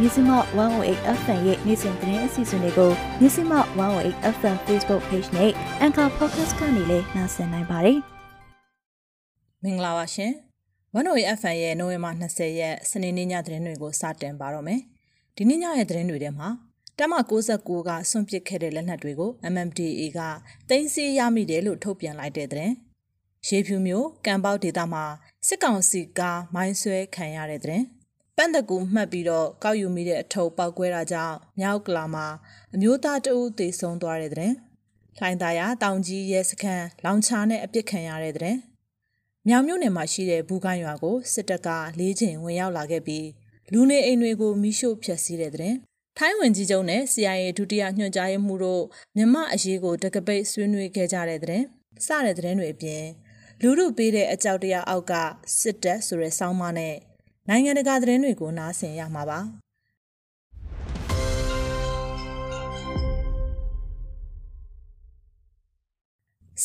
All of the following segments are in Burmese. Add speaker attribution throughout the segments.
Speaker 1: မြစီမ108 FM ရဲ့နေ့စဉ်သတင်းအစီအစဉ်တွေကိုမြစီမ108 FM Facebook Page နဲ့ Anchor Podcast ကနေလည်းနှာစင်နိုင်ပါတယ်။
Speaker 2: မင်္ဂလာပါရှင်။108 FM ရဲ့နိုဝင်ဘာ20ရက်စနေနေ့ညသတင်းတွေကိုစတင်ပါတော့မယ်။ဒီနေ့ညရဲ့သတင်းတွေထဲမှာတမ69ကဆွန့်ပစ်ခဲ့တဲ့လက်နက်တွေကို MMDA ကတင်စီရမိတယ်လို့ထုတ်ပြန်လိုက်တဲ့သတင်း။ရေဖြူမျိုးကံပေါက်ဒေသမှာစစ်ကောင်စီကမိုင်းဆွဲခံရတဲ့တဲ့ ပန့်တကူမှတ်ပြီးတော့ကောက်ယူမိတဲ့အထုပ်ပောက်ကွဲတာကြောင့်မြောက်ကလာမှာအမျိုးသားတဦးသေဆုံးသွားတဲ့တဲ့လှိုင်သာယာတောင်ကြီးရဲစခန်းလောင်ချာနဲ့အပြစ်ခံရတဲ့တဲ့မြောင်မြို့နယ်မှာရှိတဲ့ဘူးကိုင်းရွာကိုစစ်တပ်ကလေးချိန်ဝင်ရောက်လာခဲ့ပြီးလူနေအိမ်တွေကိုမိရှို့ဖျက်ဆီးတဲ့တဲ့ထိုင်းဝင်ကြီးချုပ်နဲ့ CIA ဒုတိယညွှန်ကြားရေးမှူးတို့မြမအရေးကိုတကပိတ်ဆွေးနွေးခဲ့ကြတဲ့တဲ့စတဲ့တဲ့တွေအပြင်လူလူပေးတဲ့အကြောက်တရားအောက်ကစစ်တပ်ဆိုတဲ့စောင်းမနဲ့ နိုင်ငံတကာသတင်းတွေကိုနားဆင်ရမှာပါ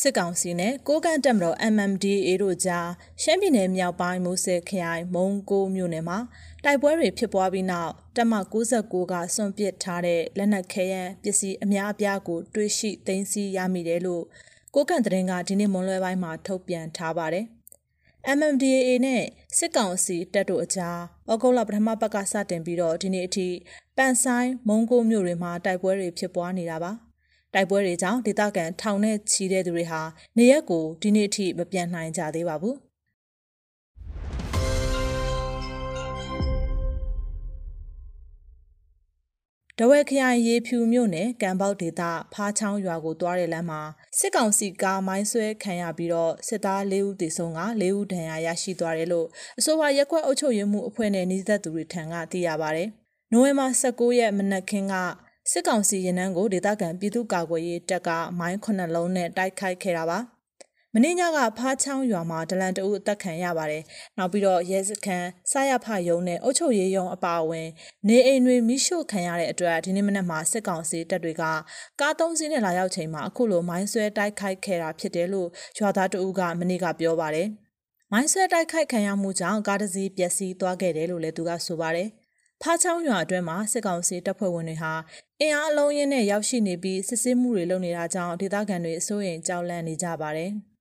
Speaker 2: စစ်ကောင်စီနဲ့ကိုကန့်တက်မတော် MMDA တို့ကြားရှမ်းပြည်နယ်မြောက်ပိုင်းမိုးဆဲခရိုင်မုံကိုမြို့နယ်မှာတိုက်ပွဲတွေဖြစ်ပွားပြီးနောက်တပ်မ69ကစွန့်ပစ်ထားတဲ့လက်နက်ခဲယမ်းပစ္စည်းအများအပြားကိုတွေ့ရှိသိမ်းဆည်းရမိတယ်လို့ကိုကန့်သတင်းကဒီနေ့မွန်လွဲပိုင်းမှာထုတ်ပြန်ထားပါတယ်။ MMDAA နဲ့စစ်ကောင်စီတပ်တို့အကြားဩဂုတ်လပထမပတ်ကစတင်ပြီးတော့ဒီနေ့အထိပန်ဆိုင်မုံကိုမြို့တွေမှာတိုက်ပွဲတွေဖြစ်ပွားနေတာပါတိုက်ပွဲတွေကြောင့်ဒေသခံထောင်နဲ့ချီတဲ့သူတွေဟာနေရက်ကိုဒီနေ့အထိမပြန်နိုင်ကြသေးပါဘူး တဝဲခရိုင်ရေဖြူမြို့နယ်ကံပေါက်ဒေသဖားချောင်းရွာကိုတွားတဲ့လမ်းမှာစစ်ကောင်စီကားမိုင်းဆွဲခံရပြီးတော့စစ်သား၄ဦးသေဆုံးက၄ဦးဒဏ်ရာရရှိသွားတယ်လို့အဆိုပါရက်ကွက်အုပ်ချုပ်ရေးမှုအဖွဲ့နဲ့နှီးသက်သူတွေထံကသိရပါဗျ။နိုဝင်ဘာ16ရက်မနက်ခင်းကစစ်ကောင်စီရင်နှန်းကိုဒေသခံပြည်သူ့ကာကွယ်ရေးတပ်ကမိုင်း9လုံးနဲ့တိုက်ခိုက်ခဲ့တာပါ။ မင်းညကဖားချောင်းရွာမှာဒလန်တအုပ်အသက်ခံရပါတယ်။နောက်ပြီးတော့ရဲစခန်းစရဖယုံနဲ့အုတ်ချုပ်ရေးယုံအပါအဝင် နေအိမ်တွေမိရှို့ခံရတဲ့အတွက်ဒီနေ့မနက်မှာစစ်ကောင်စီတပ်တွေကကားသုံးစီးနဲ့လာရောက်ချိန်မှာအခုလိုမိုင်းဆွဲတိုက်ခိုက်ခဲ့တာဖြစ်တယ်လို့ရွာသားတအုပ်ကမနေ့ကပြောပါတယ်။မိုင်းဆွဲတိုက်ခိုက်ခံရမှုကြောင့်ကားတစ်စီးပျက်စီးသွားခဲ့တယ်လို့လည်းသူကဆိုပါတယ်။ဖားချောင်းရွာအတွင်းမှာစစ်ကောင်စီတပ်ဖွဲ့ဝင်တွေဟာအင်အားအလုံးရင်းနဲ့ရောက်ရှိနေပြီးစစ်ဆေးမှုတွေလုပ်နေတာကြောင့်ဒေသခံတွေအစိုးရိမ်ကြောက်လန့်နေကြပါတယ်။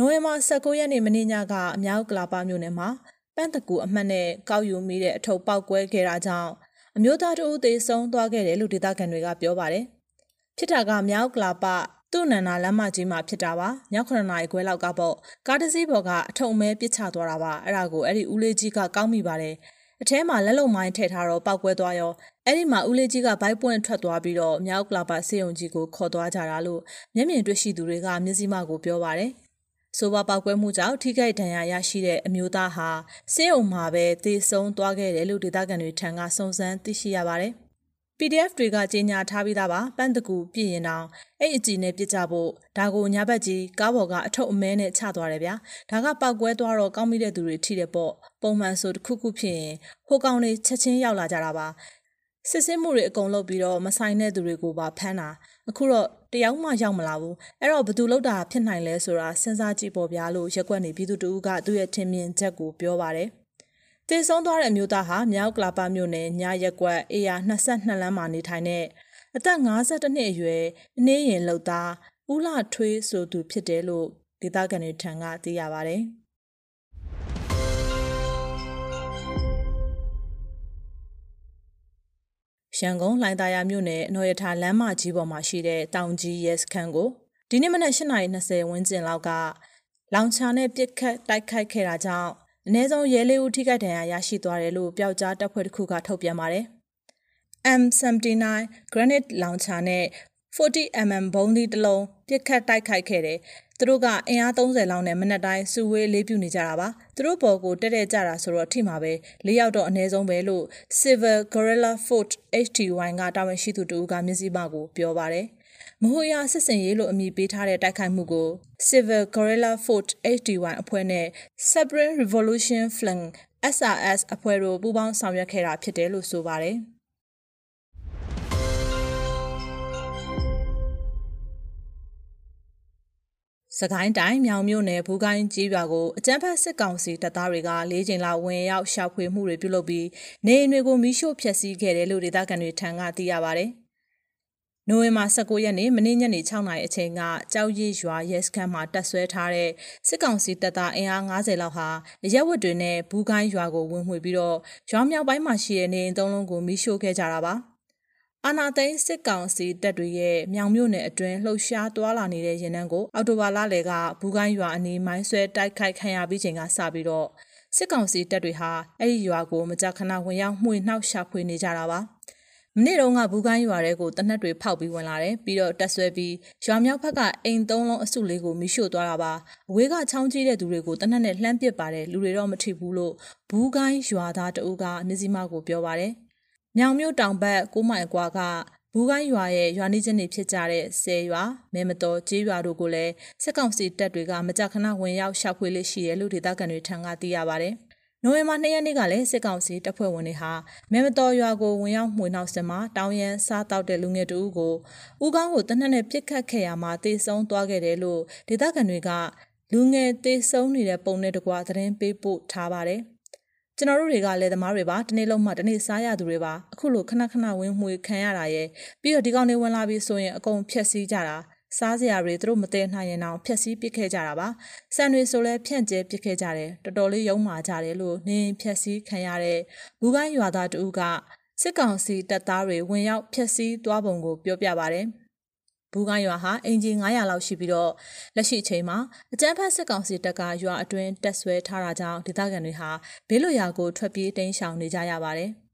Speaker 2: နိုဝင်ဘာ19ရက်နေ့မနေ့ညကအမြောက်ကလာပါမြို့နယ်မှာပန်းတကူအမှတ်နဲ့ကောက်ယူမိတဲ့အထုပ်ပောက်ကွဲခဲ့တာကြောင့်အမျိုးသားတဦးသေဆုံးသွားခဲ့တယ်လို့ဒေသခံတွေကပြောပါတယ်။ဖြစ်တာကမြောက်ကလာပသူ့နန္နာလမ်းမကြီးမှာဖြစ်တာပါ။ည9နာရီခွဲလောက်ကပေါ့ကားတစ်စီးပေါ်ကအထုံမဲပစ်ချသွားတာပါ။အဲ့ဒါကိုအဲ့ဒီဦးလေးကြီးကကောင်းမိပါတယ်။အထဲမှာလက်လုံမိုင်းထည့်ထားတော့ပောက်ကွဲသွားရောအဲ့ဒီမှာဦးလေးကြီးကဘိုက်ပွင့်ထွက်သွားပြီးတော့မြောက်ကလာပါစေယုံကြီးကိုခေါ်သွားကြတာလို့မျက်မြင်တွေ့ရှိသူတွေကမျက်စိမှကိုပြောပါတယ်။ ဆိုပါပောက်ကွဲမှုကြောင့်ထိခိုက်ဒဏ်ရာရရှိတဲ့အမျိုးသားဟာစေးုံမှာပဲသေဆုံးသွားခဲ့တယ်လို့ဒေသခံတွေထံကစုံစမ်းသိရှိရပါတယ်။ PDF တွေကကြေညာထားပြီးသားပါပန်းတကူပြည်ရင်တောင်အဲ့အကြည့်နဲ့ပြစ်ကြဖို့ဒါကိုညာဘက်ကြီးကားပေါ်ကအထုပ်အမဲနဲ့ချသွားတယ်ဗျာဒါကပောက်ကွဲသွားတော့ကောင်းမိတဲ့သူတွေထိတယ်ပေါ့ပုံမှန်ဆိုတစ်ခုခုဖြစ်ရင်ဟိုကောင်တွေချက်ချင်းရောက်လာကြတာပါစစ်စစ်မှုတွေအကုန်လုပ်ပြီးတော့မဆိုင်တဲ့သူတွေကိုပါဖမ်းတာအခုတော့ တယောက်မှရောက်မလာဘူးအဲ့တော့ဘသူလောက်တာဖြစ်နိုင်လဲဆိုတာစဉ်းစားကြည့်ပေါ်ဗျာလို့ရက်ွက်နေပြည်သူတူကသူ့ရဲ့ထင်မြင်ချက်ကိုပြောပါတယ်တည်ဆုံးသွားတဲ့အမျိုးသားဟာမြောက်ကလာပမြို့နယ်ညရက်ကွက်အေယာ22လမ်းမှာနေထိုင်တဲ့အသက်52နှစ်အရွယ်အနည်းရင်လောက်သားဦးလာထွေးဆိုသူဖြစ်တယ်လို့ဒေသခံတွေထံကသိရပါတယ်။ ရန်ကုန်လိုင်သာယာမြို့နယ်နော်ရထာလမ်းမကြီးပေါ်မှာရှိတဲ့တောင်ကြီးရဲစခန်းကိုဒီနေ့မနက်8:20ဝန်းကျင်လောက်ကလောင်ချာနဲ့ပစ်ခတ်တိုက်ခိုက်ခဲ့တာကြောင့်အ ਨੇ ဆုံးရဲလေးဦးထိခိုက်ဒဏ်ရာရရှိသွားတယ်လို့ပျောက်ကြားတပ်ဖွဲ့တစ်ခုကထုတ်ပြန်ပါတယ်။ M79 Granite Launcher နဲ့ 40mm ဘုံးသီးတစ်လုံးပစ်ခတ်တိုက်ခိုက်ခဲ့တယ်သူတို့ကအင်အား30လောက်နဲ့မနက်တိုင်းစုဝေးလေးပြူနေကြတာပါသူတို့ဘော်ကိုတက်တက်ကြတာဆိုတော့ထိမှာပဲလေးယောက်တော့အနည်းဆုံးပဲလို့ Civil Guerrilla Fort HT1 ကတာဝန်ရှိသူတူကမျက်စိမှကိုပြောပါတယ်မဟိုယာစစ်စင်ရေးလို့အမည်ပေးထားတဲ့တိုက်ခိုက်မှုကို Civil Guerrilla Fort HT1 အဖွဲ့နဲ့ Sovereign Revolution Flank SRS အဖွဲ့တို့ပူးပေါင်းဆောင်ရွက်ခဲ့တာဖြစ်တယ်လို့ဆိုပါတယ်။ စကိုင်းတိုင်းမြောင်မြို့နယ်ဘူကိုင်းကြီးရွာကိုအကြမ်းဖက်စစ်ကောင်စီတပ်သားတွေက၄ချိန်လောက်ဝင်ရောက်ရှာဖွေမှုတွေပြုလုပ်ပြီးနေအိမ်တွေကိုမိရှို့ဖျက်ဆီးခဲ့တယ်လို့ဒေသခံတွေထံကသိရပါဗျ။နိုဝင်ဘာ19ရက်နေ့မနေ့ညနေ6နာရီအချိန်ကကြောက်ရည်ရွာရဲစခန်းမှာတပ်ဆွဲထားတဲ့စစ်ကောင်စီတပ်သားအင်အား90လောက်ဟာရဲဝတ်တွေနဲ့ဘူကိုင်းရွာကိုဝင်မှွေပြီးတော့ရွာမြောက်ပိုင်းမှာရှိတဲ့နေအိမ်သုံးလုံးကိုမိရှို့ခဲ့ကြတာပါ။ အာနာသိန်းစစ်ကောင်စီတပ်တွေရဲ့မြောင်မြို့နယ်အတွင်းလှုပ်ရှားတွာလာနေတဲ့ရင်နှန်းကိုအော်တိုဘာလလယ်ကဘူကိုင်းရွာအနီးမိုင်းဆွဲတိုက်ခိုက်ခံရပြီးချိန်ကစပြီးတော့စစ်ကောင်စီတပ်တွေဟာအဲ့ဒီရွာကိုမကြာခဏဝင်ရောက်မှွေနှောက်ရှာဖွေနေကြတာပါမနေ့တုန်းကဘူကိုင်းရွာထဲကိုတနက်တွေဖောက်ပြီးဝင်လာတယ်ပြီးတော့တက်ဆွဲပြီးရွာမြောက်ဘက်ကအိမ်သုံးလုံးအစုလေးကိုမိရှို့သွားတာပါအဝေးကချောင်းကြီးတဲ့သူတွေကိုတနက်နဲ့လှမ်းပစ်ပါတယ်လူတွေတော့မထိဘူးလို့ဘူကိုင်းရွာသားတအုပ်ကမြစည်းမကိုပြောပါတယ် မြောင်မြို့တောင်ဘက်9မိုင်ကွာကဘူးကိုင်းရွာရဲ့ရွာနေချင်းတွေဖြစ်ကြတဲ့ဆယ်ရွာမဲမတော်ကျေးရွာတို့ကိုလည်းစစ်ကောင်စီတပ်တွေကမကြာခဏဝင်ရောက်ရှောက်ဖွေလေးရှိတယ်လို့ဒေသခံတွေထံကသိရပါဗျ။နိုဝင်ဘာ2ရက်နေ့ကလည်းစစ်ကောင်စီတပ်ဖွဲ့ဝင်တွေဟာမဲမတော်ရွာကိုဝင်ရောက်မှွေနှောက်စင်မှာတောင်ရန်စားတောက်တဲ့လူငယ်တဦးကိုဦးကောင်းကိုတနက်နဲ့ပြစ်ခတ်ခဲ့ရမှာတေဆုံးသွားခဲ့တယ်လို့ဒေသခံတွေကလူငယ်တေဆုံးနေတဲ့ပုံနဲ့တကွာသတင်းပေးပို့ထားပါတယ်။ ကျွန်တော်တို့တွေကလည်းသမားတွေပါတနေ့လုံးမှတနေ့စားရသူတွေပါအခုလိုခဏခဏဝင်းမှွေခံရတာရဲ့ပြီးတော့ဒီကောင်တွေဝင်လာပြီးဆိုရင်အကုန်ဖြက်စီးကြတာစားစရာတွေသူတို့မတည့်နိုင်ရင်တော့ဖြက်စီးပစ်ခဲ့ကြတာပါဆန်တွေဆိုလဲဖြန့်ကျဲပစ်ခဲ့ကြတယ်တော်တော်လေးယုံမာကြတယ်လို့နေဖြက်စီးခံရတဲ့ဘူကိုင်းရွာသားတူကစစ်ကောင်စီတပ်သားတွေဝင်ရောက်ဖျက်ဆီးသွားပုံကိုပြောပြပါဗျ။ ဘူကရွာဟာအင်ဂျီ900လောက်ရှိပြီးတော့လက်ရှိအချိန်မှာအကြမ်းဖက်စစ်ကောင်စီတပ်ကရွာအတွင်းတက်ဆွဲထားတာကြောင့်ဒေသခံတွေဟာဘေးလွတ်ရာကိုထွက်ပြေးတိမ်းရှောင်နေကြရပါတယ်။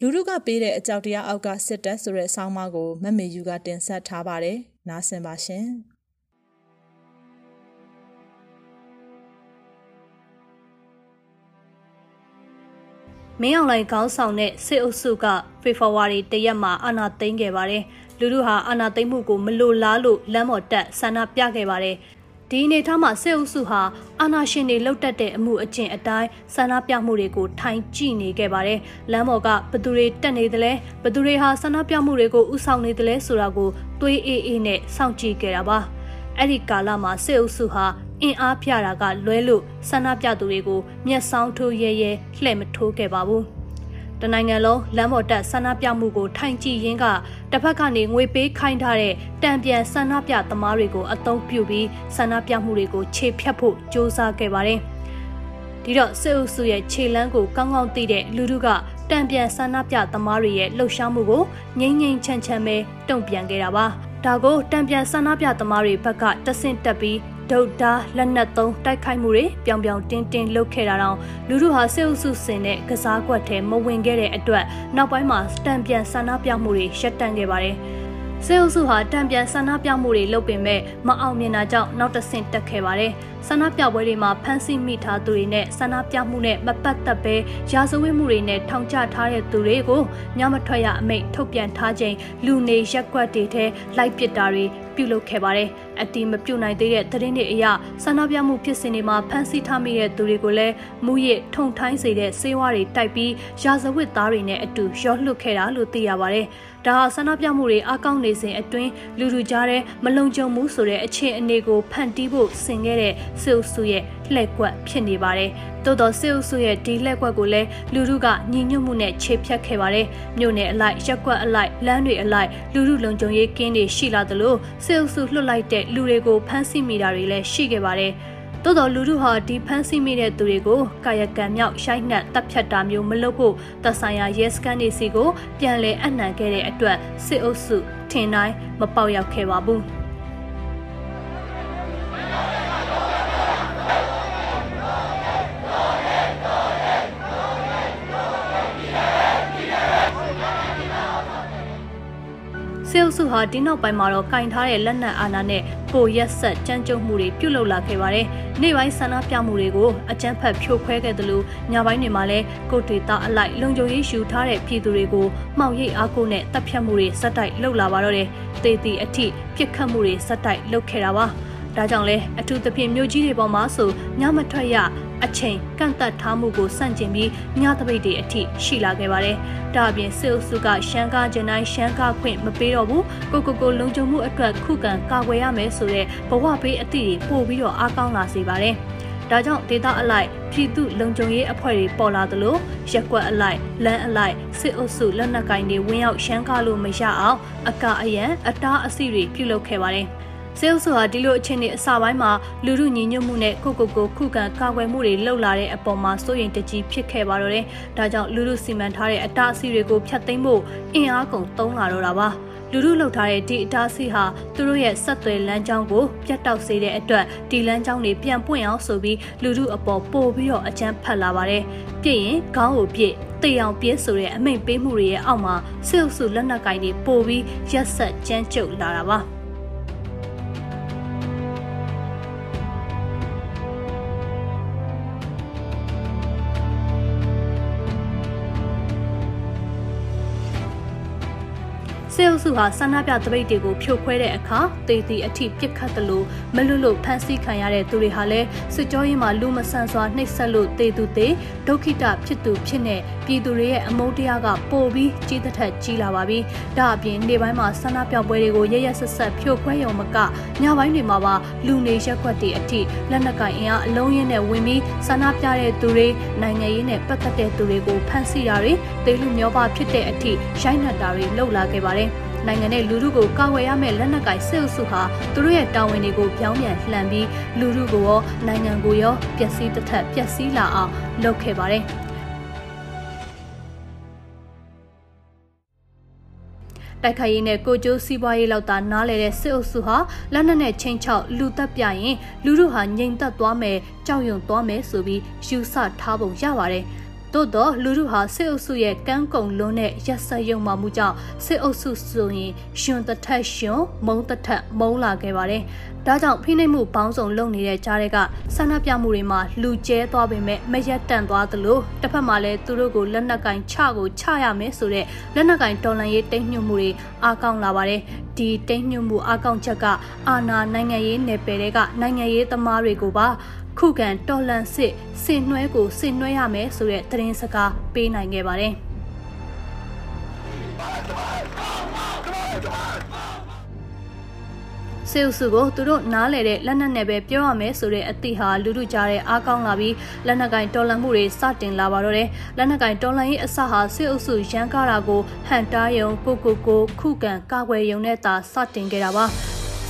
Speaker 2: လူလူကပေးတဲ့အကြောက်တရားအောက်ကစစ်တပ်ဆိုတဲ့ဆောင်းပါးကိုမမေယူကတင်ဆက်ထားပါတယ်။နားဆင်ပါရှင်။
Speaker 3: မင်းအောင်လှိုင်ခေါင်းဆောင်တဲ့စစ်အုပ်စုကဖေဖော်ဝါရီတရက်မှာအာဏာသိမ်းခဲ့ပါတယ်။လူလူဟာအာဏာသိမ်းမှုကိုမလိုလားလို့လမ်းပေါ်တက်ဆန္ဒပြခဲ့ပါတယ်။ဒီအနေထားမှာစစ်အုပ်စုဟာအာဏာရှင်တွေလှုပ်တက်တဲ့အမှုအကျင့်အတိုင်းဆန္ဒပြမှုတွေကိုထိုင်ကြည့်နေခဲ့ပါတယ်။လမ်းပေါ်ကဘသူတွေတက်နေသလဲဘသူတွေဟာဆန္ဒပြမှုတွေကိုဥဆောင်နေသလဲဆိုတာကိုတွေးအေးအေးနဲ့စောင့်ကြည့်ခဲ့တာပါ။အဲ့ဒီကာလမှာစစ်အုပ်စုဟာ အင်အားပြတာကလွဲလို့ဆန္ဒပြသူတွေကိုမျက်စောင်းထိုးရဲရဲလှည့်မထိုးခဲ့ပါဘူး။တနိုင်ငံလုံးလမ်းပေါ်တက်ဆန္ဒပြမှုကိုထိုင်ကြည့်ရင်းကတစ်ဖက်ကနေငွေပေးခိုင်းထားတဲ့တံပြန်ဆန္ဒပြသမားတွေကိုအသုံးပြုပြီးဆန္ဒပြမှုတွေကိုခြေဖြတ်ဖို့ကြိုးစားခဲ့ပါတယ်။ဒီတော့စစ်အုပ်စုရဲ့ခြေလန်းကိုကောင်းကောင်းသိတဲ့လူတို့ကတံပြန်ဆန္ဒပြသမားတွေရဲ့လှုပ်ရှားမှုကိုငိမ့်ငိမ့်ချမ်းချမ်းပဲတုံ့ပြန်ခဲ့တာပါ။ဒါကိုတံပြန်ဆန္ဒပြသမားတွေဘက်ကတဆင့်တက်ပြီး ဒုတ်တာလက်နက်သုံးတိုက်ခိုက်မှုတွေပြောင်ပြောင်တင်းတင်းလုပ်ခဲ့တာတော့လူလူဟာစစ်အုပ်စုစင်တဲ့ကစားကွက်ထဲမဝင်ခဲ့တဲ့အတွက်နောက်ပိုင်းမှာတံပြန်ဆန္ဒပြမှုတွေရပ်တန့်ခဲ့ပါတယ်စေအုပ်စုဟာတံပြန်ဆန္ဒပြမှုတွေလုပ်ပင်မဲ့မအောင်မြင်တာကြောင့်နောက်တဆင့်တက်ခဲ့ပါတယ်။ဆန္ဒပြပွဲတွေမှာဖမ်းဆီးမိထားသူတွေနဲ့ဆန္ဒပြမှုနဲ့မပတ်သက်ပဲရာဇဝတ်မှုတွေနဲ့ထောင်ချထားတဲ့သူတွေကိုညမထွက်ရအမိန့်ထုတ်ပြန်ထားခြင်းလူနေရက်ကွက်တွေထဲလိုက်ပစ်တာတွေပြုလုပ်ခဲ့ပါတယ်။ အတီးမပြုတ်နိုင်သေးတဲ့သတင်းတွေအရဆန္ဒပြမှုဖြစ်စဉ်တွေမှာဖမ်းဆီးထားမိတဲ့သူတွေကိုလည်းမူရစ်ထုံထိုင်းစေတဲ့စေဝါတွေတိုက်ပြီးရာဇဝတ်သားတွေနဲ့အတူရောလှုပ်ခဲ့တာလို့သိရပါတယ်။ ဒါဟာဆန္ဒပြမှုတွေအကောင့်နေစဉ်အတွင်းလူလူကြားတဲ့မလုံခြုံမှုဆိုတဲ့အခြေအနေကိုဖန်တီးဖို့ဆင်ခဲ့တဲ့စစ်အုပ်စုရဲ့လှည့်ကွက်ဖြစ်နေပါတယ်။သို့တော့စစ်အုပ်စုရဲ့ဒီလှည့်ကွက်ကိုလည်းလူလူကညီညွတ်မှုနဲ့ခြေဖြတ်ခဲ့ပါတယ်။မြို့နယ်အလိုက်ရက်ကွက်အလိုက်လမ်းတွေအလိုက်လူလူလုံခြုံရေးကင်းတွေရှိလာသလိုစစ်အုပ်စုလွှတ်လိုက်တဲ့လူတွေကိုဖမ်းဆီးမိတာတွေလည်းရှိခဲ့ပါတယ်။ သို့တော်လူထုဟာဒီဖမ်းဆီးမိတဲ့သူတွေကိုကာယကံမြောက်ရိုက်နှက်တပ်ဖြတ်တာမျိုးမလုပ်ဖို့သက်ဆိုင်ရာရဲစခန်းတွေစီကိုပြန်လည်အနှံခဲ့တဲ့အတွက်စစ်အုပ်စုထင်တိုင်းမပေါက်ရောက်ခဲ့ပါဘူး။ စေအုပ်စုဟာဒီနောက်ပိုင်းမှာတော့ကင်ထားတဲ့လက်နက်အာဏာနဲ့ပိုရက်ဆက်ကြမ်းကြုတ်မှုတွေပြုလုပ်လာခဲ့ပါတယ်။နေ့ပိုင်းဆန္ဒပြမှုတွေကိုအကြမ်းဖက်ဖြိုခွဲခဲ့တယ်လို့ညပိုင်းတွေမှာလည်းကိုတေတာအလိုက်လုံခြုံရေးရှူထားတဲ့ပြည်သူတွေကိုမှောက်ရိပ်အားကိုနဲ့တပ်ဖြတ်မှုတွေစက်တိုက်လုပ်လာပါတော့တယ်။တေတီအထိပြစ်ခတ်မှုတွေစက်တိုက်လုပ်ခဲ့တာပါ။ ဒါကြောင့်လဲအထူးသဖြင့်မြို့ကြီးတွေပေါ်မှာဆိုညမထွက်ရအချိန်ကန့်သက်ထားမှုကိုစန့်ကျင်ပြီးညသပိတ်တွေအထိရှိလာခဲ့ပါတယ်။ဒါအပြင်စစ်အုပ်စုကရှမ်းကားကျန်တိုင်းရှမ်းကားခွင့်မပေးတော့ဘူး။ကိုကိုကိုလုံခြုံမှုအတွက်ခုခံကာကွယ်ရမယ်ဆိုတဲ့ဘဝပေးအသည့်တွေပို့ပြီးတော့အားကောင်းလာစေပါတယ်။ဒါကြောင့်ဒေတာအလိုက်ပြည်သူလုံခြုံရေးအဖွဲ့တွေပေါ်လာသလိုရက်ကွက်အလိုက်လမ်းအလိုက်စစ်အုပ်စုလက်နက်ကင်တွေဝင်ရောက်ရှမ်းကားလို့မရအောင်အကအယံအတားအဆီတွေပြုလုပ်ခဲ့ပါတယ်။ စေအုပ်စုဟာဒီလိုအခြေအနေအစပိုင်းမှာလူမှုညီညွတ်မှုနဲ့ကိုကိုကိုခုခံကာကွယ်မှုတွေလှုပ်လာတဲ့အပေါ်မှာစိုးရိမ်တကြီးဖြစ်ခဲ့ပါတော့တယ်။ဒါကြောင့်လူမှုစီမံထားတဲ့အတားအဆီးတွေကိုဖျက်သိမ်းဖို့အင်အားကုန်သုံးလာတော့တာပါ။လူလူလောက်ထားတဲ့ဒီအတားဆီးဟာသူတို့ရဲ့ဆက်သွယ်လမ်းကြောင်းကိုပြတ်တောက်စေတဲ့အတွက်ဒီလမ်းကြောင်းတွေပြန်ပွင့်အောင်ဆိုပြီးလူလူအပေါ်ပို့ပြီးတော့အကြမ်းဖက်လာပါတယ်။ပြည့်ရင်ခေါင်းကိုပြည့်တေအောင်ပြည့်ဆိုတဲ့အမိန့်ပေးမှုတွေရဲ့အောက်မှာစစ်အုပ်စုလက်နက်ကင်တွေပို့ပြီးရက်ဆက်ကြမ်းကြုတ်လာတာပါ။ စေအုပ်စုဟာဆန္ဒပြတပိတ်တွေကိုဖြိုခွဲတဲ့အခါတေတီအထိပြစ်ခတ်တယ်လို့မလွတ်လို့ဖမ်းဆီးခံရတဲ့သူတွေဟာလည်းစစ်ကြောရေးမှာလူမဆန်စွာနှိပ်စက်လို့တေသူတေဒုက္ခိတဖြစ်သူဖြစ်နေပြည်သူတွေရဲ့အမုန်းတရားကပိုပြီးကြီးသက်ထက်ကြီးလာပါပြီ။ဒါအပြင်နေပိုင်းမှာဆန္ဒပြပွဲတွေကိုရရဆက်ဆက်ဖြိုခွဲရုံမကညပိုင်းတွေမှာပါလူနေရက်ွက်တွေအထိလက်နက်ကင်အင်အားအလုံးရင်းနဲ့ဝင်ပြီးဆန္ဒပြတဲ့သူတွေနိုင်ငံရေးနဲ့ပတ်သက်တဲ့သူတွေကိုဖမ်းဆီးတာတွေတေလူမျောပါဖြစ်တဲ့အထိရိုက်နှက်တာတွေလှုပ်လာခဲ့ပါတယ်။ နိုင်ငံနဲ့လူထုကိုကာကွယ်ရမယ့်လက်နက်ကိုင်စစ်အုပ်စုဟာသူတို့ရဲ့တာဝန်တွေကိုပြောင်းပြန်လှန်ပြီးလူထုကိုရောနိုင်ငံကိုရောပျက်စီးတစ်ထက်ပျက်စီးလာအောင်လုပ်ခဲ့ပါတယ်။တိုက်ခိုက်ရေးနဲ့ကိုကျိုးစီးပွားရေးလောက်သာနားလဲတဲ့စစ်အုပ်စုဟာလက်နက်နဲ့ချင်းချောက်လူတက်ပြရင်လူတို့ဟာငြိမ်သက်သွားမယ်ကြောက်ရွံ့သွားမယ်ဆိုပြီးယူဆထားပုံရပါတယ်။ သို့တော့လူထုဟာစစ်အုပ်စုရဲ့ကန်းကုံလွန်းတဲ့ရက်စက်ရုံမှမှုကြောင့်စစ်အုပ်စုဆိုရင်ရှင်တထက်ရှင်မုံတထက်မုံလာခဲ့ပါတယ်။ဒါကြောင့်ဖိနှိပ်မှုပေါင်းစုံလုပ်နေတဲ့ကြားတွေကဆန္ဒပြမှုတွေမှာလူကျဲသွားပေမဲ့မရက်တန့်သွားသလိုတစ်ဖက်မှာလည်းသူတို့ကိုလက်နက်ကင်ချကိုချရမယ်ဆိုတဲ့လက်နက်ကင်တော်လှန်ရေးတိတ်ညွတ်မှုတွေအားကောင်းလာပါတယ်။ဒီတိတ်ညွတ်မှုအားကောင်းချက်ကအာဏာနိုင်ငံရေးနယ်ပယ်တွေကနိုင်ငံရေးသမားတွေကိုပါ ခုခံတော်လန်စစ်စင်နှွဲကိုစင်နှွဲရမယ်ဆိုတဲ့သတင်းစကားပေးနိုင်ခဲ့ပါတယ်။စေအုပ်စုကိုသူတို့နားလေတဲ့လက်နက်နဲ့ပဲပြောရမယ်ဆိုတဲ့အသည့်ဟာလူလူကြားတဲ့အားကောင်းလာပြီးလက်နက်ကင်တော်လှန်မှုတွေစတင်လာပါတော့တယ်လက်နက်ကင်တော်လှန်ရေးအစဟာစေအုပ်စုရန်ကားတာကိုဟန်တားယုံကိုကိုကိုခုခံကာကွယ်ယုံနဲ့သာစတင်ခဲ့တာပါ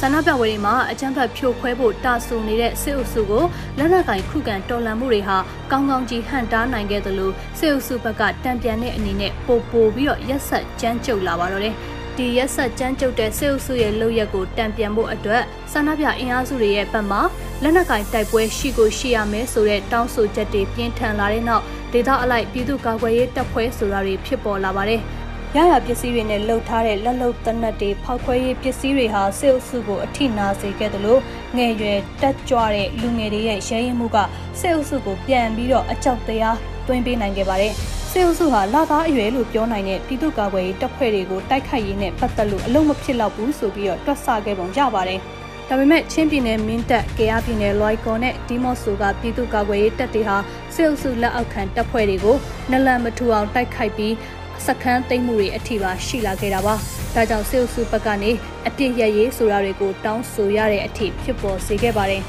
Speaker 3: ဆန္ဒပြပွဲတွေမှာအကြမ်းဖက်ဖြိုခွဲဖို့တာဆူနေတဲ့စစ်အုပ်စုကိုလက်နက်ကင်ခုခံတော်လှန်မှုတွေဟာကောင်းကောင်းကြီးဟန်တားနိုင်ခဲ့သလိုစစ်အုပ်စုဘက်ကတံပြန်တဲ့အနေနဲ့ပိုပိုပြီးတော့ရက်ဆက်ကြမ်းကြုတ်လာပါတော့တယ်ဒီရက်ဆက်ကြမ်းကြုတ်တဲ့စစ်အုပ်စုရဲ့လုပ်ရက်ကိုတံပြန်ဖို့အတွက်ဆန္ဒပြအင်အားစုတွေရဲ့ဘက်မှလက်နက်ကင်တိုက်ပွဲရှိကိုရှိရမယ်ဆိုတဲ့တောင်းဆိုချက်တွေပြင်းထန်လာတဲ့နောက်ဒေသအလိုက်ပြည်သူ့ကာကွယ်ရေးတပ်ဖွဲ့ဆိုတာတွေဖြစ်ပေါ်လာပါတယ်။ ရရပစ္စည်းတွေနဲ့လှုပ်ထားတဲ့လက်လုံတနတ်တွေဖောက်ခွဲရေးပစ္စည်းတွေဟာစစ်အုပ်စုကိုအထိနာစေခဲ့တယ်လို့ငယ်ရွယ်တက်ကြွတဲ့လူငယ်တွေရဲ့ရဲရင်မှုကစစ်အုပ်စုကိုပြန်ပြီးတော့အကြောက်တရားတွင်းပေးနိုင်ခဲ့ပါတယ်။စစ်အုပ်စုဟာလာသားအရွယ်လို့ပြောနိုင်တဲ့ပြည်သူ့ကာကွယ်ရေးတပ်ဖွဲ့တွေကိုတိုက်ခိုက်ရေးနဲ့ပတ်သက်လို့အလုံးမဖြစ်တော့ဘူးဆိုပြီးတော့တွက်ဆခဲ့ပုံရပါတယ်။ဒါပေမဲ့ချင်းပြည်နယ်မင်းတပ်၊ကေအားပြည်နယ်လွိုင်ကော်နဲ့ဒီမော့ဆိုကပြည်သူ့ကာကွယ်ရေးတပ်တွေဟာစစ်အုပ်စုလက်အောက်ခံတပ်ဖွဲ့တွေကိုနလန်မထူအောင်တိုက်ခိုက်ပြီး စခန်းသိမ်းမှုတွေအထိပါရှိလာခဲ့တာပါ။ဒါကြောင့်စေအုပ်စုဘက်ကနေအပြစ်ရရေးဆိုတာတွေကိုတောင်းဆိုရတဲ့အထိဖြစ်ပေါ်စေခဲ့ပါတယ်။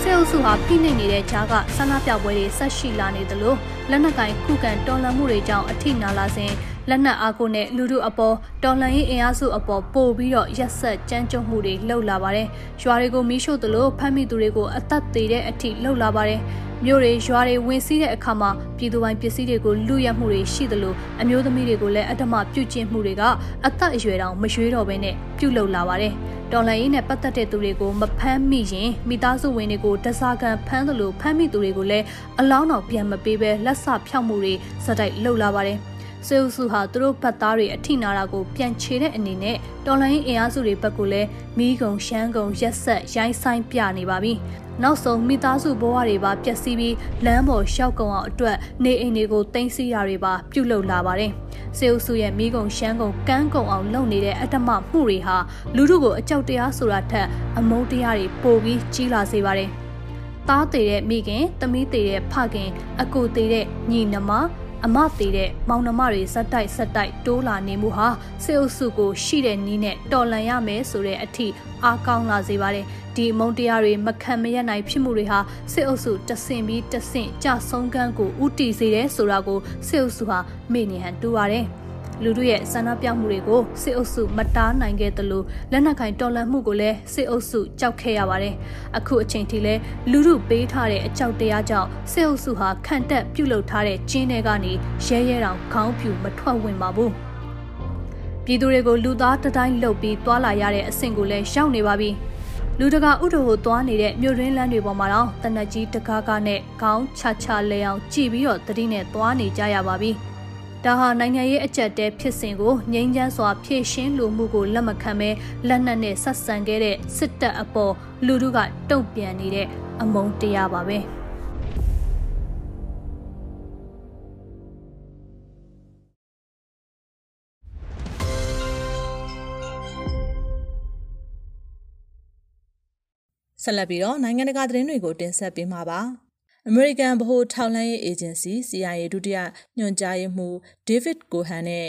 Speaker 3: စေအုပ်စုဟာဖိနှိပ်နေတဲ့ကြားကဆန္ဒပြပွဲတွေဆက်ရှိလာနေသလိုလက်နက်ကင်ခုခံတော်လှန်မှုတွေကြောင့်အထိနာလာစဉ် လက်နက်အားကိုနဲ့လူလူအပေါ်တော်လှန်ရေးအင်အားစုအပေါ်ပို့ပြီးတော့ရက်ဆက်ကြမ်းကြုတ်မှုတွေလှုပ်လာပါတယ်။ရွာတွေကိုမီးရှို့သလိုဖမ်းမိသူတွေကိုအသက်သေးတဲ့အထိလှုပ်လာပါတယ်။မြို့တွေရွာတွေဝင်စီးတဲ့အခါမှာပြည်သူပိုင်းပစ္စည်းတွေကိုလူရမှုတွေရှိသလိုအမျိုးသမီးတွေကိုလည်းအဓမ္မပြုကျင့်မှုတွေကအသက်အရွယ်တောင်မရွေးတော့ဘဲနဲ့ပြုလုပ်လာပါတယ်။တော်လှန်ရေးနဲ့ပတ်သက်တဲ့သူတွေကိုမဖမ်းမိရင်မိသားစုဝင်တွေကိုတစားကန်ဖမ်းသလိုဖမ်းမိသူတွေကိုလည်းအလောင်းတော်ပြန်မပေးဘဲလက်ဆဖြောက်မှုတွေစတိုက်လှုပ်လာပါတယ်။ စေအုပ်စုဟာသူတို့ဘတ်သားတွေအထိနာတာကိုပြန်ချေတဲ့အနေနဲ့တော်လိုင်းအင်အားစုတွေဘက်ကလည်းမိကုံရှမ်းကုံရက်ဆက်ရိုင်းဆိုင်ပြနေပါပြီနောက်ဆုံးမိသားစုဘဝတွေပါပျက်စီးပြီးလမ်းပေါ်ရှောက်ကုံအောင်အတွက်နေအိမ်တွေကိုတင်စီတာတွေပါပြုလုပ်လာပါတယ်။စေအုပ်စုရဲ့မိကုံရှမ်းကုံကန်းကုံအောင်လုပ်နေတဲ့အတ္တမမှုတွေဟာလူထုကိုအကြောက်တရားဆိုတာထက်အမုန်းတရားတွေပိုပြီးကြီးလာစေပါတယ်။သားသေးတဲ့မိခင်၊သမီးသေးတဲ့ဖခင်၊အကိုသေးတဲ့ညီနှမ အမသေးတဲ့မောင်နှမတွေဇက်တိုက်ဇက်တိုက်တိုးလာနေမှုဟာစေအုပ်စုကိုရှိတဲ့နီးနဲ့တော်လန်ရမယ်ဆိုတဲ့အထိအားကောင်းလာစေပါတယ်ဒီမုံတရားတွေမခံမရနိုင်ဖြစ်မှုတွေဟာစစ်အုပ်စုတဆင်ပြီးတဆင့်ကြဆုံးကန်းကိုဥတီစေတယ်ဆိုတာကိုစစ်အုပ်စုဟာမေ့နေဟန်တူပါတယ် လူတို့ရဲ့ဆန္ဒပြမှုတွေကိုစစ်အုပ်စုမတားနိုင်ခဲ့သလိုလက်နက်ကင်တော်လှန်မှုကိုလည်းစစ်အုပ်စုကြောက်ခဲ့ရပါတယ်။အခုအချိန်ထိလည်းလူတို့ပေးထားတဲ့အကြောက်တရားကြောင့်စစ်အုပ်စုဟာခံတက်ပြုတ်လုထားတဲ့ကျင်းတွေကနေရဲရဲတောင်ခေါင်းပြူမထွက်ဝင်ပါဘူး။ပြည်သူတွေကိုလူသားတတိုင်းလှုပ်ပြီးတွာလာရတဲ့အဆင့်ကိုလည်းရောက်နေပါပြီ။လူတကာဥတော်ကိုသွားနေတဲ့မြို့ရင်းလမ်းတွေပေါ်မှာတော့တနက်ကြီးတကားကားနဲ့ခေါင်းချချလဲအောင်ကြည်ပြီးတော့တတိနဲ့သွားနေကြရပါပြီ။ ဒါဟာနိုင်ငံရေးအကြက်တဲဖြစ်စဉ်ကိုငြိမ်းချမ်းစွာဖြည့်ရှင်းလိုမှုကိုလက်မခံဘဲလက်နက်နဲ့ဆက်ဆံခဲ့တဲ့စစ်တပ်အပေါ်လူထုကတုံ့ပြန်နေတဲ့အမုန်းတရားပါပဲ။
Speaker 2: ဆက်လက်ပြီးတော့နိုင်ငံတကာသတင်းတွေကိုတင်ဆက်ပေးမှာပါ။ American ဗဟိုထောက်လှမ်းရေး agency CIA ဒုတိယညွှန်ကြားရေးမှူး David Cohen နဲ့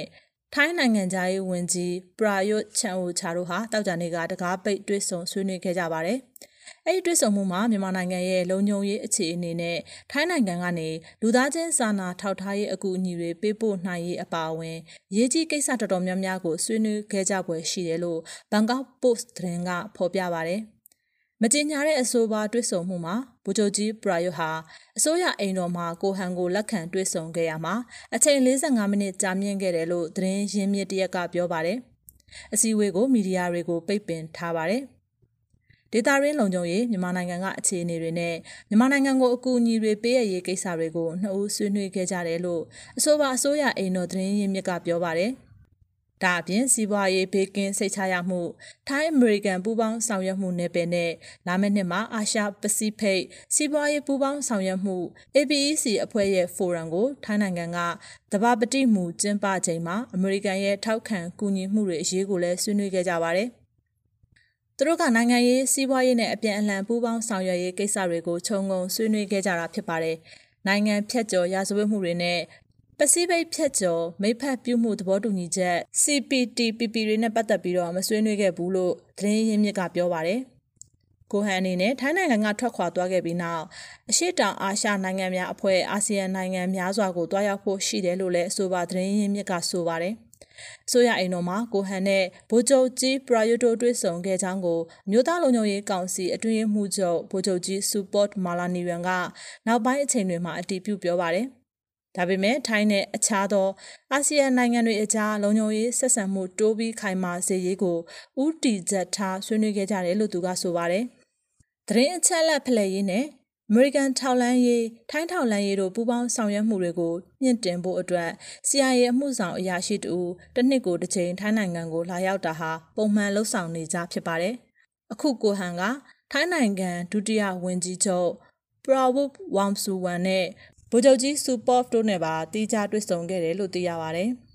Speaker 2: ထိုင်းနိုင်ငံသားရေးဝန်ကြီးပရာယွတ်ချန်အိုချာတို့ဟာတောက်ကြနေကတကားပိတ်တွေ့ဆုံဆွေးနွေးခဲ့ကြပါတယ်။အဲဒီတွေ့ဆုံမှုမှာမြန်မာနိုင်ငံရဲ့လုံခြုံရေးအခြေအနေနဲ့ထိုင်းနိုင်ငံကနေလူသားချင်းစာနာထောက်ထားရေးအကူအညီတွေပေးပို့နိုင်ရေးအပါအဝင်ရေးကြီးကိစ္စတော်တော်များများကိုဆွေးနွေးခဲ့ကြပွဲရှိတယ်လို့ Bangkok Post သတင်းကဖော်ပြပါတယ်။ မကြေညာတဲ့အဆိုပါတွစ်ဆုံမှုမှာဗိုလ်ချုပ်ကြီးပရာယုဟာအစိုးရအိမ်တော်မှာကိုဟန်ကိုလက်ခံတွစ်ဆုံခဲ့ရမှာအချိန်45မိနစ်ကြာမြင့်ခဲ့တယ်လို့သတင်းရင်းမြစ်တရက်ကပြောပါတယ်။အစည်းအဝေးကိုမီဒီယာတွေကိုပိတ်ပင်ထားပါတယ်။ဒေတာရင်းလုံခြုံရေးမြန်မာနိုင်ငံကအခြေအနေတွေနဲ့မြန်မာနိုင်ငံကိုအကူအညီတွေပေးရရေးကိစ္စတွေကိုနှစ်ဦးဆွေးနွေးခဲ့ကြတယ်လို့အဆိုပါအစိုးရအိမ်တော်သတင်းရင်းမြစ်ကပြောပါတယ်။ ဒါအပြင်စီးပွားရေးဘေးကင်းစိတ်ချရမှုထိုင်းအမေရိကန်ပူးပေါင်းဆောင်ရွက်မှုနယ်ပယ်နဲ့လာမယ့်နှစ်မှာအာရှပစိဖိတ်စီးပွားရေးပူးပေါင်းဆောင်ရွက်မှု APEC အဖွဲ့ရဲ့ဖိုရမ်ကိုထိုင်းနိုင်ငံကတဘာပတိမူကျင်းပချိန်မှာအမေရိကန်ရဲ့ထောက်ခံကူညီမှုတွေအရေးကိုလည်းဆွေးနွေးခဲ့ကြပါတယ်။သူတို့ကနိုင်ငံရေးစီးပွားရေးနဲ့အပြန်အလှန်ပူးပေါင်းဆောင်ရွက်ရေးကိစ္စတွေကိုခြုံငုံဆွေးနွေးခဲ့ကြတာဖြစ်ပါတယ်။နိုင်ငံဖြတ်ကျော်ရာဇဝတ်မှုတွေနဲ့ ပစိဖိတ်ဖြတ်ကျော်မိဖက်ပြုမှုသဘောတူညီချက် CPTPP တွေနဲ့ပတ်သက်ပြီးတော့မဆွေးနွေးခဲ့ဘူးလို့သတင်းရင်းမြစ်ကပြောပါတယ်။ကိုဟန်အနေနဲ့ထိုင်းနိုင်ငံကထွက်ခွာသွားခဲ့ပြီးနောက်အရှိတောင်အာရှနိုင်ငံများအဖွဲ့အာဆီယံနိုင်ငံများစွာကိုတွားရောက်ဖို့ရှိတယ်လို့လည်းအဆိုပါသတင်းရင်းမြစ်ကဆိုပါတယ်။ဆိုရအိမ်တော်မှာကိုဟန်နဲ့ဗိုလ်ချုပ်ကြီးပရာယုတိုတွေ့ဆုံခဲ့ကြောင်းကိုမြို့သားလုံခြုံရေးကောင်စီအတွင်းမှုချုပ်ဗိုလ်ချုပ်ကြီးစူပေါ့မာလာနီယန်ကနောက်ပိုင်းအချိန်တွေမှာအတည်ပြုပြောပါတယ်။ ဒါပေမဲ့ထိုင်းနဲ့အခြားသောအာဆီယံနိုင်ငံတွေအကြားလုံခြုံရေးဆက်ဆံမှုတိုးပြီးခိုင်မာစေရေးကိုဥတီချက်ထားဆွေးနွေးခဲ့ကြတယ်လို့သူကဆိုပါတယ်။သတင်းအချက်အလက်ဖလှယ်ရေးနဲ့အမေရိကန်ထောက်လန်းရေးထိုင်းထောက်လန်းရေးတို့ပူးပေါင်းဆောင်ရွက်မှုတွေကိုမြင့်တင်ဖို့အတွက် CIA အမှုဆောင်အရာရှိတူတစ်နှစ်ကိုတစ်ကြိမ်ထိုင်းနိုင်ငံကိုလာရောက်တာဟာပုံမှန်လှုပ်ဆောင်နေကြဖြစ်ပါတယ်။အခုကိုဟန်ကထိုင်းနိုင်ငံဒုတိယဝန်ကြီးချုပ်ပရာဝုတ်ဝမ်ဆူဝမ်နဲ့ ဗိုလ်ချုပ်ကြီးစူပေါ့ဖ်တို့နဲ့ပါတီးခြားတွေ့ဆုံခဲ့တယ်လို့သိရပါဗျ။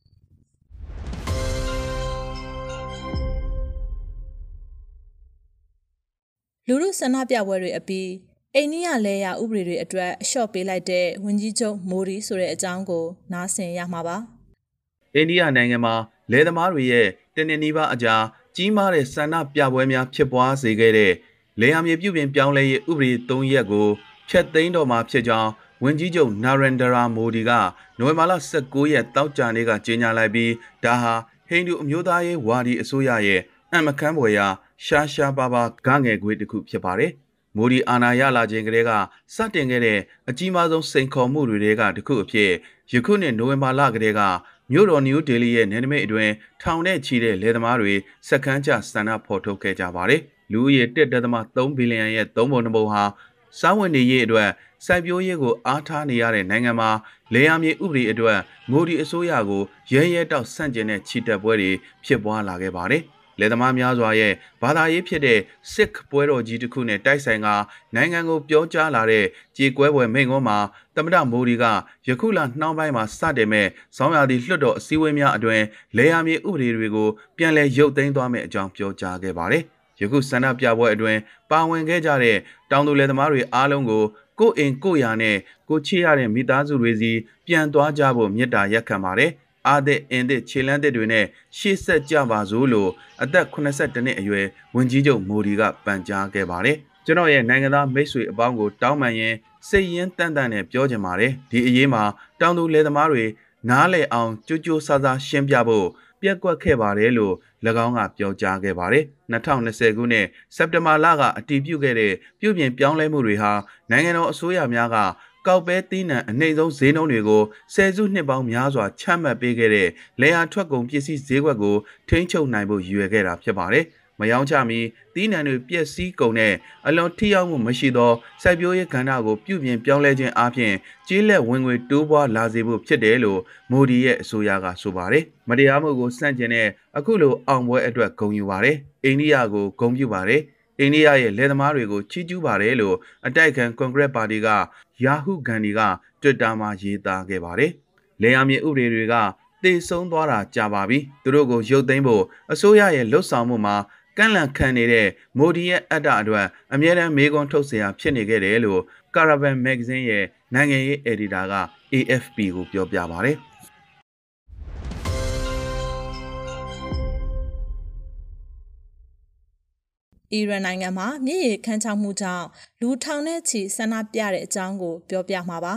Speaker 2: လူမှုဆန္ဒပြပွဲတွေအပြီးအိန္ဒိယလဲရဥပဒေတွေအတွက်အလျှော့ပေးလိုက်တဲ့ဝန်ကြီးချုပ်မိုဒီဆိုတဲ့အကြောင်းကို နားဆင်ရမှာပါ။
Speaker 4: အိန္ဒိယနိုင်ငံမှာလယ်သမားတွေရဲ့တနင်္နီးပါးအကြားကြီးမားတဲ့ဆန္ဒပြပွဲများဖြစ်ပွားစေခဲ့တဲ့လေယာဉ်မြေပြုပြင်ပြောင်းလဲရေးဥပဒေ၃ရက်ကိုဖျက်သိမ်းတော်မှာဖြစ်ကြောင်း ဝန်ကြီးချုပ်နာရန်ဒရာမိုဒီကနိုဝင်ဘာလ19ရက်တောက်ကြနေ့ကကြေညာလိုက်ပြီးဒါဟာဟိန္ဒူအမျိုးသားရေးဝါဒီအစိုးရရဲ့အံ့မခန်းဖွယ်ရာရှားရှားပါးပါးဂငယ်ခွေးတစ်ခုဖြစ်ပါတယ်။မိုဒီအာဏာရလာခြင်းကလေးကစတင်ခဲ့တဲ့အကြီးမားဆုံးစိန်ခေါ်မှုတွေကတစ်ခုအဖြစ်ယခုနှစ်နိုဝင်ဘာလကလေးကမြို့တော်နယူးဒေလီရဲ့နယ်နိမိတ်အတွင်းထောင်နဲ့ချီတဲ့လယ်သမားတွေစက္ကန့်ကျစန္ဒဖော်ထုတ်ခဲ့ကြပါတယ်။လူဦးရေ1.3ဘီလီယံရဲ့သုံးပုံနှစ်ပုံဟာစားဝတ်နေရေးအတွက် စိုက်ပျိုးရေးကိုအားထားနေရတဲ့နိုင်ငံမှာလေယာမြေဥပဒေအတွက်မိုဒီအစိုးရကိုရဲရဲတောက်ဆန့်ကျင်တဲ့ချီတက်ပွဲတွေဖြစ်ပွားလာခဲ့ပါတယ်။လယ်သမားများစွာရဲ့ဘာသာရေးဖြစ်တဲ့စစ်ပွဲတော်ကြီးတစ်ခုနဲ့တိုက်ဆိုင်ကနိုင်ငံကိုပြောကြားလာတဲ့ကြေကွဲပွဲမိန့်ခွန်းမှာသမ္မတမိုဒီကယခုလနှောင်းပိုင်းမှာစတင်မဲ့ဆောင်းရာသီလွှတ်တော်အစည်းအဝေးများအတွင်လေယာမြေဥပဒေတွေကိုပြန်လည်ရုပ်သိမ်းသွားမယ့်အကြောင်းပြောကြားခဲ့ပါတယ်။ယခုဆန္ဒပြပွဲအတွင်ပါဝင်ခဲ့ကြတဲ့တောင်သူလယ်သမားတွေအားလုံးကို ကိုယ်အိမ်ကိုရာနဲ့ကိုချေရတဲ့မိသားစုတွေစီပြန်သွားကြဖို့မြစ်တာရက်ခံပါတယ်။အာသစ်အင်သစ်ခြေလန်းသစ်တွေနဲ့ရှေ့ဆက်ကြပါစို့လို့အသက်82နှစ်အရွယ်ဝန်ကြီးချုပ်မိုဒီကပန်ကြားခဲ့ပါတယ်။ကျွန်တော်ရဲ့နိုင်ငံသားမိတ်ဆွေအပေါင်းကိုတောင်းပန်ရင်စိတ်ရင်းတန်တန်နဲ့ပြောချင်ပါတယ်။ဒီအရေးမှာတောင်သူလယ်သမားတွေနားလည်အောင်ကြိုးကြိုးစားစားရှင်းပြဖို့ ပြက်ကွက်ခဲ့ပါတယ်လို့၎င်းကပြောကြားခဲ့ပါတယ်။2020ခုနှစ်စက်တင်ဘာလကအတည်ပြုခဲ့တဲ့ပြုပြင်ပြောင်းလဲမှုတွေဟာနိုင်ငံတော်အစိုးရများကကောက်ပဲသီးနှံအနှိမ့်ဆုံးဈေးနှုန်းတွေကိုဆယ်စုနှစ်ပေါင်းများစွာချမှတ်ပေးခဲ့တဲ့လေယာထွက်ကုန်ပစ္စည်းဈေးကွက်ကိုထိန်းချုပ်နိုင်ဖို့ရည်ရွယ်ခဲ့တာဖြစ်ပါတယ်။ မယောင်းချမီသီးနှံတွေပျက်စီးကုန်တဲ့အလွန်ထိရောက်မှုမရှိသောစိုက်ပျိုးရေးကဏ္ဍကိုပြုပြင်ပြောင်းလဲခြင်းအပြင်ကျေးလက်ဝင်ငွေတိုးပွားလာစေဖို့ဖြစ်တယ်လို့မိုဒီရဲ့အဆိုအရကဆိုပါတယ်။မတရားမှုကိုစန့်ကျင်တဲ့အခုလိုအောင်ပွဲအတွက်ဂုဏ်ယူပါတယ်။အိန္ဒိယကိုဂုဏ်ပြုပါတယ်။အိန္ဒိယရဲ့လယ်သမားတွေကိုချီးကျူးပါတယ်လို့အတိုက်ခံကွန်ဂရက်ပါတီကယာဟုဂန်ဒီက Twitter မှာရေးသားခဲ့ပါတယ်။လယ်ယာမြေဥပဒေတွေကတေဆုံးသွားတာကြာပါပြီ။သူတို့ကိုရုပ်သိမ်းဖို့အစိုးရရဲ့လှုပ်ဆောင်မှုမှာ ကန့်လန့်ခံနေတဲ့မိုဒီရဲ့အတ္တအတွက်အမြဲတမ်းမေးခွန်းထုတ်เสียဖြစ်နေခဲ့တယ်လို့ Caravan Magazine ရဲ့နိုင်ငံရေး editor က AFP ကိုပြောပြပါတယ်။
Speaker 2: အီရန်နိုင်ငံမှာမြေရီခန်းချောက်မှုကြောင့်လူထောင်နဲ့ချီဆန္ဒပြတဲ့အကြောင်းကိုပြောပြမှာပါ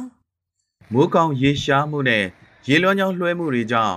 Speaker 2: ။
Speaker 4: မိုးကောင်ရေရှားမှုနဲ့ရေလွှမ်းကြောင်းလွှဲမှုတွေကြောင့်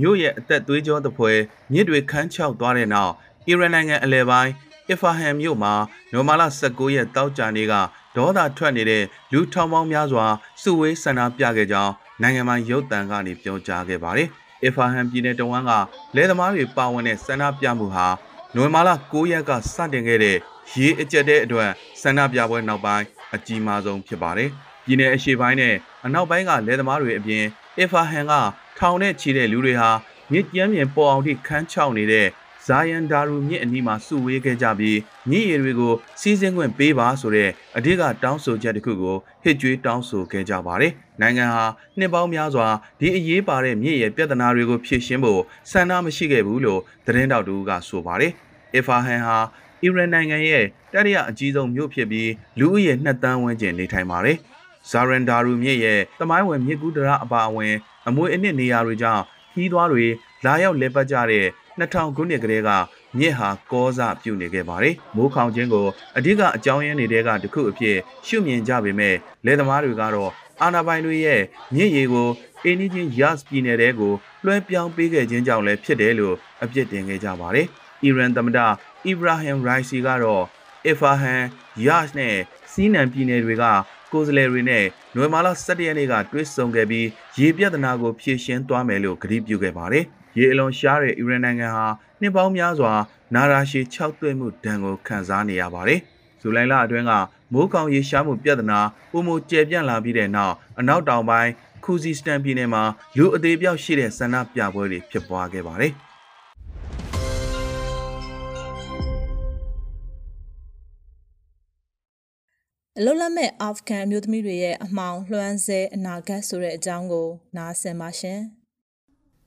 Speaker 4: မြို့ရဲ့အသက်သွေးကြောသဖွယ်မြစ်တွေခန်းချောက်သွားတဲ့နောက် အီရန်နိုင်ငံအလဲပိုင်းအီဖာဟန်မြို့မှာနိုမာလာ19ရက်တောက်ကြနေ့ကဒေါသထွက်နေတဲ့လူထောင်ပေါင်းများစွာစုဝေးဆန္ဒပြခဲ့ကြောင်းနိုင်ငံပိုင်ရုပ်သံကနေပြောကြားခဲ့ပါတယ်။အီဖာဟန်ပြည်နယ်တဝန်းကလယ်သမားတွေပါဝင်တဲ့ဆန္ဒပြမှုဟာနိုဝင်ဘာလ9ရက်ကစတင်ခဲ့တဲ့ရေအကျက်တဲ့အတွက်ဆန္ဒပြပွဲနောက်ပိုင်းအကြီးမားဆုံးဖြစ်ပါတယ်။ပြည်내အရှေ့ပိုင်းနဲ့အနောက်ပိုင်းကလယ်သမားတွေအပြင်အီဖာဟန်ကထောင်နဲ့ချီတဲ့လူတွေဟာမြစ်ကျမ်းပြင်ပေါ်အောင်ထိခန်းချောက်နေတဲ့ ဇာယန်ဒါရူမြစ်အနီးမှာစုဝေးခဲ့ကြပြီးမြစ်ရည်တွေကိုစီးစင်းခွင့်ပေးပါဆိုတဲ့အဓိကတောင်းဆိုချက်တစ်ခုကိုဟစ်ကြွေးတောင်းဆိုခဲ့ကြပါတယ်။နိုင်ငံဟာနှစ်ပေါင်းများစွာဒီအရေးပါတဲ့မြစ်ရည်ပြဿနာတွေကိုဖြေရှင်းဖို့ဆန္ဒမရှိခဲ့ဘူးလို့သတင်းတောက်တူကဆိုပါတယ်။အီဖာဟန်ဟာအီရန်နိုင်ငံရဲ့တတိယအကြီးဆုံးမြို့ဖြစ်ပြီးလူဦးရေ2တန်းဝန်းကျင်နေထိုင်ပါတယ်။ဇာရန်ဒါရူမြစ်ရဲ့တမိုင်းဝင်မြစ်ကူးဒရာအပါအဝင်အမွေအနှစ်နေရာတွေကြောင့်ခီးသွားတွေလာရောက်လဲပတ်ကြတဲ့ 2000ခုနှစ်ကတည်းကမြစ်ဟာကောစပြုနေခဲ့ပါတယ်။မိုးခေါင်ခြင်းကိုအဓိကအကြောင်းရင်းတွေကတခုအဖြစ်ရှုမြင်ကြပေမဲ့လယ်သမားတွေကတော့အာနာပိုင်တွေရဲ့မြစ်ရေကိုအင်းကြီးယာ့စ်ပြည်နယ်တဲကိုလွှဲပြောင်းပေးခဲ့ခြင်းကြောင့်လည်းဖြစ်တယ်လို့အပြစ်တင်ခဲ့ကြပါတယ်။အီရန်သမ္မတအီဘရာဟင်ရိုက်စီကတော့အီဖာဟန်ယာ့စ်နဲ့စီးနံပြည်နယ်တွေကကိုယ်စားလှယ်တွေနဲ့နိုဝင်ဘာလ17ရက်နေ့ကတွေ့ဆုံခဲ့ပြီးရေပြဿနာကိုဖြေရှင်းသွားမယ်လို့ကတိပြုခဲ့ပါတယ်။ ရေအလွန်ရှားတဲ့အီရန်နိုင်ငံဟာနှစ်ပေါင်းများစွာနာရာရှည်၆သွေးမှုဒဏ်ကိုခံစားနေရပါတယ်။ဇူလိုင်လအတွင်းကမိုးကောင်ရေရှားမှုပြဿနာပုံမကျယ်ပြန့်လာပြီးတဲ့နောက်အနောက်တောင်ပိုင်းခူဇီစတန်ပြည်နယ်မှာလူအသေးပြောက်ရှိတဲ့ဆန္ဒပြပွဲတွေဖြစ်ပွားခဲ့ပါတယ်။
Speaker 2: အလုလက်မဲ့အာဖဂန်အမျိုးသမီးတွေရဲ့အမှောင်လွှမ်းဆဲအနာဂတ်ဆိုတဲ့အကြောင်းကိုနားဆင်ပါရှင်။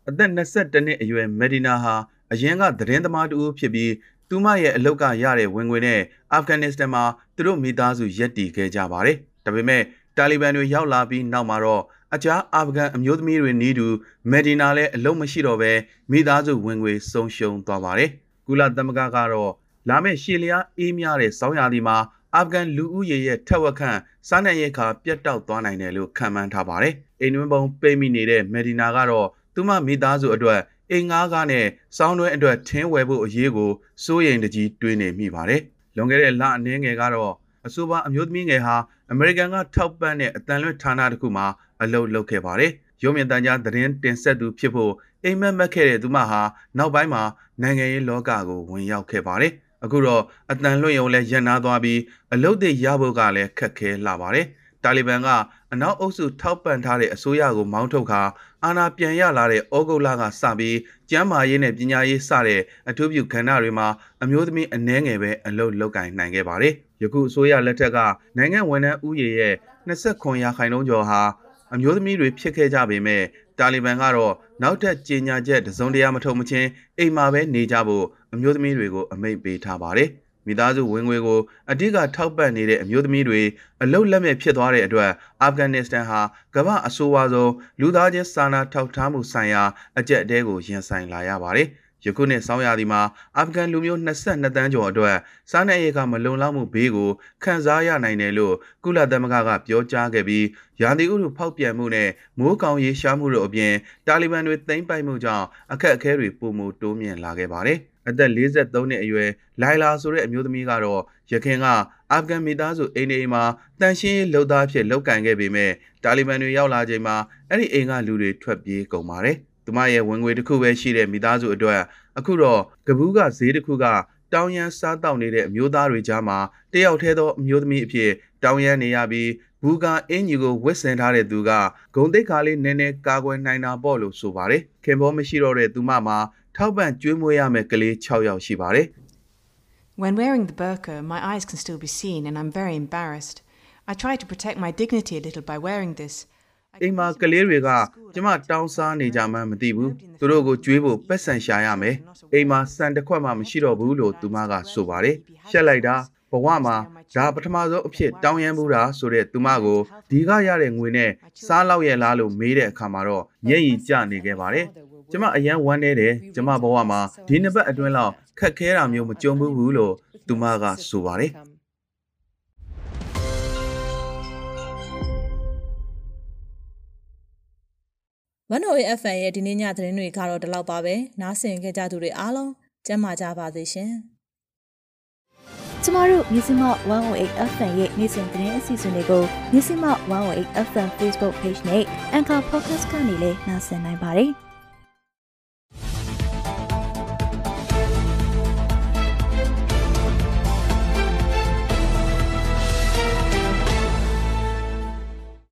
Speaker 4: အသက်22နှစ်အရွယ်မက်ဒီနာဟာအရင်ကသတင်းသမားတူဖြစ်ပြီးသူမရဲ့အလုတ်ကရတဲ့ဝင်ငွေနဲ့အာဖဂန်နစ္စတန်မှာသူတို့မိသားစုရက်တည်ခဲ့ကြပါတယ်။ဒါပေမဲ့တာလီဘန်တွေရောက်လာပြီးနောက်မှာတော့အခြားအာဖဂန်အမျိုးသမီးတွေနီးတူမက်ဒီနာလည်းအလုံးမရှိတော့ဘဲမိသားစုဝင်ငွေဆုံးရှုံးသွားပါတယ်။ကုလသမဂ္ဂကတော့လာမယ့်ရှေလျားအေးများတဲ့စောင်းရာသီမှာအာဖဂန်လူဦးရေရဲ့ထက်ဝက်ခန့်စားနပ်ရိက္ခာပြတ်တောက်သွားနိုင်တယ်လို့ခန့်မှန်းထားပါတယ်။အိမ်တွင်းပုံပိတ်မိနေတဲ့မက်ဒီနာကတော့ သူမမိသားစုအတွက်အိမ်ငါးကားနဲ့စောင်းတွင်းအတွက်ထင်းဝယ်ဖို့အရေးကိုစိုးရိမ်တကြီးတွေးနေမိပါတယ်။လွန်ခဲ့တဲ့လအနည်းငယ်ကတော့အဆိုပါအမျိုးသမီးငယ်ဟာအမေရိကန်ကထောက်ပံ့တဲ့အတန်လွင့်ဌာနတစ်ခုမှာအလုပ်လုပ်ခဲ့ပါတယ်။ရုံးမြင့်တန်းကြားသတင်းတင်ဆက်သူဖြစ်ဖို့အိမ်မက်မက်ခဲ့တဲ့သူမဟာနောက်ပိုင်းမှာနိုင်ငံရေးလောကကိုဝင်ရောက်ခဲ့ပါတယ်။အခုတော့အတန်လွင့်ရုံလဲရပ်နားသွားပြီးအလုတ်တွေရဖို့ကလည်းခက်ခဲလာပါတယ် တာလီဘန်ကအနောက်အုပ်စုထောက်ပံ့ထားတဲ့အစိုးရကိုမောင်းထုတ်ခါအာဏာပြန်ရလာတဲ့ဩဂုတ်လကစပြီးကျန်းမာရေးနဲ့ပညာရေးစတဲ့အထူးပြုခန္ဓာတွေမှာအမျိုးသမီးအနှဲငယ်ပဲအလုပ်လုပ်ကင်နိုင်ခဲ့ပါတယ်။ယခုအစိုးရလက်ထက်ကနိုင်ငံဝန်ထမ်းဥယျာဉ်ရဲ့29ရာခိုင်နှုန်းကျော်ဟာအမျိုးသမီးတွေဖြစ်ခဲ့ကြပေမဲ့တာလီဘန်ကတော့နောက်ထပ်ကြေညာချက်တစုံတရာမထုတ်မချင်းအိမ်မှာပဲနေကြဖို့အမျိုးသမီးတွေကိုအမိန့်ပေးထားပါတယ်။ မိသားစုဝင်ငွေကိုအဓိကထောက်ပံ့နေတဲ့အမျိုးသမီးတွေအလုတ်လက်မဲ့ဖြစ်သွားတဲ့အတွက်အာဖဂန်နစ္စတန်ဟာကမ္ဘာအဆိုးဝါးဆုံးလူသားချင်းစာနာထောက်ထားမှုဆိုင်ရာအကြက်အတဲကိုရင်ဆိုင်လာရပါတယ်။ယခုနှစ်ဆောင်းရာသီမှာအာဖဂန်လူမျိုး22တန်းကျော်အတွက်စားနပ်ရိက္ခာမလုံလောက်မှုဘေးကိုခံစားရနိုင်တယ်လို့ကုလသမဂ္ဂကပြောကြားခဲ့ပြီးရာသီဥတုဖောက်ပြန်မှုနဲ့မိုးကောင်ရေရှားမှုတို့အပြင်တာလီဘန်တွေသိမ်းပိုက်မှုကြောင့်အခက်အခဲတွေပိုမိုတိုးမြင့်လာခဲ့ပါတယ်။ အသက်43နှစ်အရွယ်လိုင်လာဆိုတဲ့အမျိုးသမီးကတော့ရခင်ကအာဖဂန်မိသားစုအိမ်အိမ်မှာတန်ရှင်းရေးလုပ်သားဖြစ်လုပ်ကင်ခဲ့ပေမဲ့တာလီဘန်တွေရောက်လာချိန်မှာအဲ့ဒီအိမ်ကလူတွေထွက်ပြေးကုန်ပါတယ်။သူမရဲ့ဝင်ငွေတစ်ခုပဲရှိတဲ့မိသားစုအတွက်အခုတော့ကပူးကဈေးတစ်ခုကတောင်ရန်စားတောက်နေတဲ့အမျိုးသားတွေကြားမှာတယောက်တည်းသောအမျိုးသမီးအဖြစ်တောင်ရန်နေရပြီးဘူကအင်ကြီးကိုဝစ်ဆင်ထားတဲ့သူကဂုံတိတ်ခါလေးနည်းနည်းကာကွယ်နိုင်တာပေါ့လို့ဆိုပါတယ်ခင်ဘောမရှိတော့တဲ့သူမမှာ ထောက်ပံ့ကျွေးမွေးရမယ့်ကလေး6ယောက်ရှိပါတယ်
Speaker 5: When wearing the burqa, my eyes can still be seen and I'm very embarrassed. I try to protect my dignity a little by wearing this.
Speaker 4: အိမ်မှာကလေးတွေကကျမတောင်းစားနေကြမှန်းမသိဘူးသူတို့ကိုကြွေးဖို့ပက်ဆန်ရှာရမယ်အိမ်မှာစံတစ်ခွက်မှမရှိတော့ဘူးလို့သူမကဆိုပါတယ်ရှက်လိုက်တာဘဝမှာဒါပထမဆုံးအဖြစ်တောင်းရမ်းဘူးတာဆိုတဲ့သူမကိုဒီကရတဲ့ငွေနဲ့စားလောက်ရလားလို့မေးတဲ့အခါမှာတော့မျက်ရည်ကျနေခဲ့ပါတယ် ကျမအရန်ဝမ်းနေတယ်ကျမဘဝမှာဒီနှစ်ပတ်အတွင်းလောက်ခက်ခဲတာမျိုးမကြုံဘူးဘူးလို့သူမကဆိုပါတယ်
Speaker 2: 1OFN ရဲ့ဒီနေ့ညသတင်းတွေကတော့ဒီလောက်ပါပဲနားဆင်ကြကြသူတွေအားလုံးကျမ်းမာကြပါစေရှင်
Speaker 1: ကျမတို့မြစီမ108 FM ရဲ့နေ့စဉ်သတင်းအစီအစဉ်တွေကိုမြစီမ108 FM Facebook Page နဲ့ Anchor Podcast ကနေလည်းနှာစင်နိုင်ပါတယ်။